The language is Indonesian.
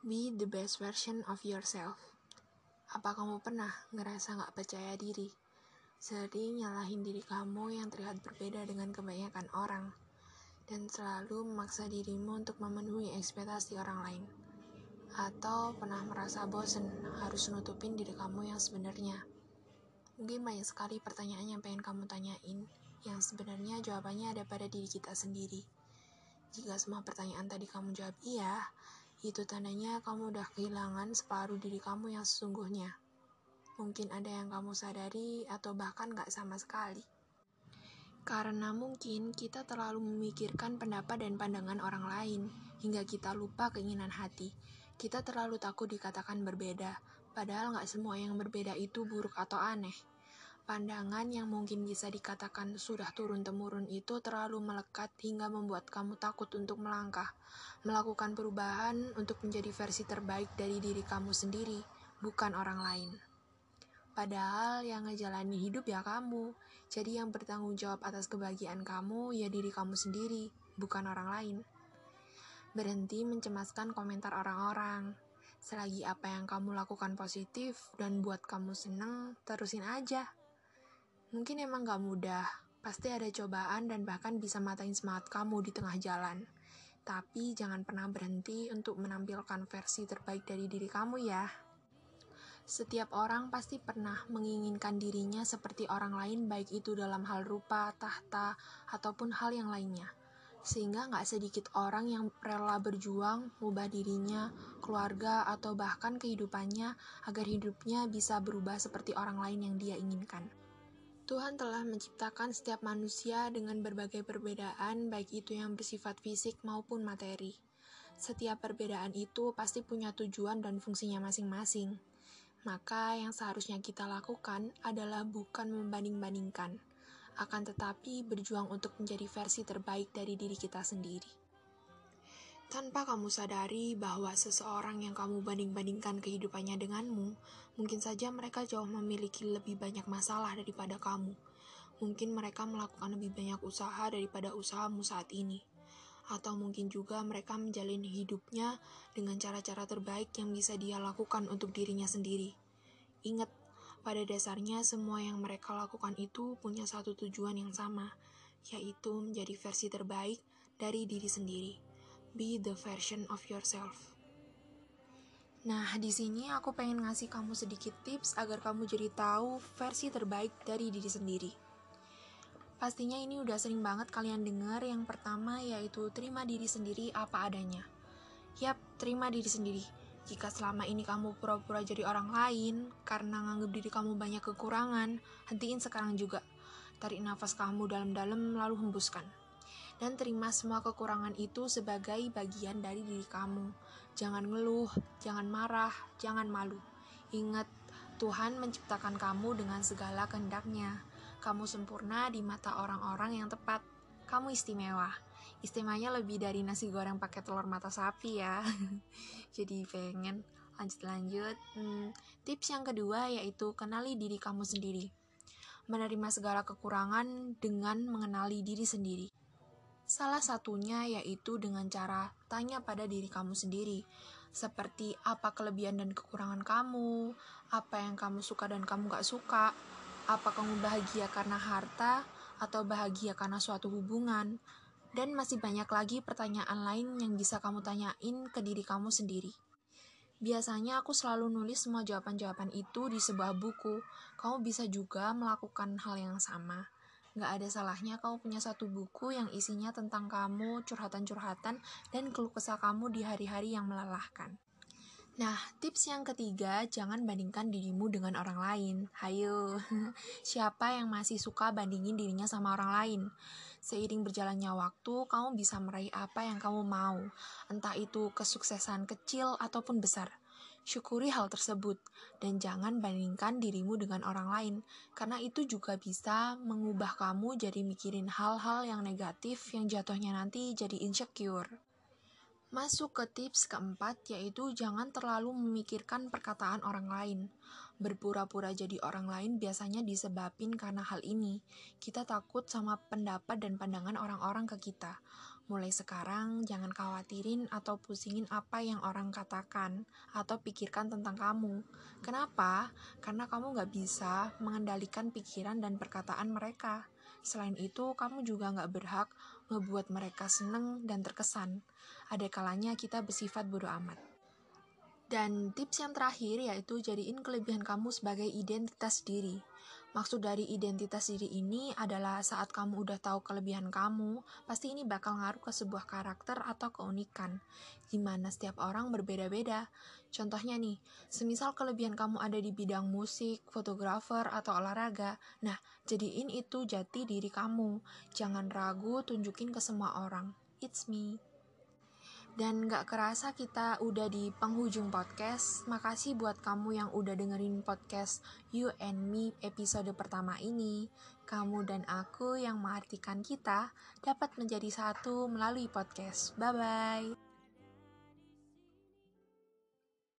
Be the best version of yourself. Apa kamu pernah ngerasa gak percaya diri? Sering nyalahin diri kamu yang terlihat berbeda dengan kebanyakan orang. Dan selalu memaksa dirimu untuk memenuhi ekspektasi orang lain. Atau pernah merasa bosen harus nutupin diri kamu yang sebenarnya. Mungkin banyak sekali pertanyaan yang pengen kamu tanyain, yang sebenarnya jawabannya ada pada diri kita sendiri. Jika semua pertanyaan tadi kamu jawab iya, itu tandanya kamu udah kehilangan separuh diri kamu yang sesungguhnya. Mungkin ada yang kamu sadari atau bahkan gak sama sekali. Karena mungkin kita terlalu memikirkan pendapat dan pandangan orang lain, hingga kita lupa keinginan hati. Kita terlalu takut dikatakan berbeda, padahal gak semua yang berbeda itu buruk atau aneh. Pandangan yang mungkin bisa dikatakan sudah turun-temurun itu terlalu melekat hingga membuat kamu takut untuk melangkah, melakukan perubahan untuk menjadi versi terbaik dari diri kamu sendiri, bukan orang lain. Padahal yang ngejalanin hidup ya kamu, jadi yang bertanggung jawab atas kebahagiaan kamu ya diri kamu sendiri, bukan orang lain. Berhenti mencemaskan komentar orang-orang. Selagi apa yang kamu lakukan positif dan buat kamu seneng, terusin aja. Mungkin emang gak mudah, pasti ada cobaan dan bahkan bisa matain semangat kamu di tengah jalan. Tapi jangan pernah berhenti untuk menampilkan versi terbaik dari diri kamu ya. Setiap orang pasti pernah menginginkan dirinya seperti orang lain baik itu dalam hal rupa, tahta, ataupun hal yang lainnya. Sehingga gak sedikit orang yang rela berjuang, mengubah dirinya, keluarga, atau bahkan kehidupannya agar hidupnya bisa berubah seperti orang lain yang dia inginkan. Tuhan telah menciptakan setiap manusia dengan berbagai perbedaan, baik itu yang bersifat fisik maupun materi. Setiap perbedaan itu pasti punya tujuan dan fungsinya masing-masing. Maka yang seharusnya kita lakukan adalah bukan membanding-bandingkan, akan tetapi berjuang untuk menjadi versi terbaik dari diri kita sendiri. Tanpa kamu sadari bahwa seseorang yang kamu banding-bandingkan kehidupannya denganmu, mungkin saja mereka jauh memiliki lebih banyak masalah daripada kamu. Mungkin mereka melakukan lebih banyak usaha daripada usahamu saat ini. Atau mungkin juga mereka menjalani hidupnya dengan cara-cara terbaik yang bisa dia lakukan untuk dirinya sendiri. Ingat, pada dasarnya semua yang mereka lakukan itu punya satu tujuan yang sama, yaitu menjadi versi terbaik dari diri sendiri. Be the version of yourself. Nah, di sini aku pengen ngasih kamu sedikit tips agar kamu jadi tahu versi terbaik dari diri sendiri. Pastinya ini udah sering banget kalian dengar yang pertama yaitu terima diri sendiri apa adanya. Yap, terima diri sendiri. Jika selama ini kamu pura-pura jadi orang lain karena nganggap diri kamu banyak kekurangan, hentiin sekarang juga. Tarik nafas kamu dalam-dalam lalu hembuskan dan terima semua kekurangan itu sebagai bagian dari diri kamu. Jangan ngeluh, jangan marah, jangan malu. Ingat, Tuhan menciptakan kamu dengan segala kehendaknya. Kamu sempurna di mata orang-orang yang tepat. Kamu istimewa. Istimewanya lebih dari nasi goreng pakai telur mata sapi ya. Jadi pengen lanjut-lanjut. Hmm, tips yang kedua yaitu kenali diri kamu sendiri. Menerima segala kekurangan dengan mengenali diri sendiri. Salah satunya yaitu dengan cara tanya pada diri kamu sendiri, seperti apa kelebihan dan kekurangan kamu, apa yang kamu suka dan kamu gak suka, apa kamu bahagia karena harta, atau bahagia karena suatu hubungan, dan masih banyak lagi pertanyaan lain yang bisa kamu tanyain ke diri kamu sendiri. Biasanya aku selalu nulis semua jawaban-jawaban itu di sebuah buku. Kamu bisa juga melakukan hal yang sama. Gak ada salahnya kamu punya satu buku yang isinya tentang kamu, curhatan-curhatan, dan keluh kesah kamu di hari-hari yang melelahkan. Nah, tips yang ketiga, jangan bandingkan dirimu dengan orang lain. Hayo, siapa yang masih suka bandingin dirinya sama orang lain? Seiring berjalannya waktu, kamu bisa meraih apa yang kamu mau, entah itu kesuksesan kecil ataupun besar. Syukuri hal tersebut dan jangan bandingkan dirimu dengan orang lain, karena itu juga bisa mengubah kamu jadi mikirin hal-hal yang negatif yang jatuhnya nanti jadi insecure. Masuk ke tips keempat, yaitu jangan terlalu memikirkan perkataan orang lain. Berpura-pura jadi orang lain biasanya disebabin karena hal ini. Kita takut sama pendapat dan pandangan orang-orang ke kita. Mulai sekarang, jangan khawatirin atau pusingin apa yang orang katakan atau pikirkan tentang kamu. Kenapa? Karena kamu gak bisa mengendalikan pikiran dan perkataan mereka. Selain itu, kamu juga gak berhak ngebuat mereka seneng dan terkesan. Ada kalanya kita bersifat bodoh amat. Dan tips yang terakhir yaitu jadiin kelebihan kamu sebagai identitas diri. Maksud dari identitas diri ini adalah saat kamu udah tahu kelebihan kamu, pasti ini bakal ngaruh ke sebuah karakter atau keunikan, di mana setiap orang berbeda-beda. Contohnya nih, semisal kelebihan kamu ada di bidang musik, fotografer, atau olahraga, nah jadiin itu jati diri kamu. Jangan ragu tunjukin ke semua orang. It's me. Dan gak kerasa kita udah di penghujung podcast. Makasih buat kamu yang udah dengerin podcast You and Me episode pertama ini. Kamu dan aku yang mengartikan kita dapat menjadi satu melalui podcast. Bye-bye.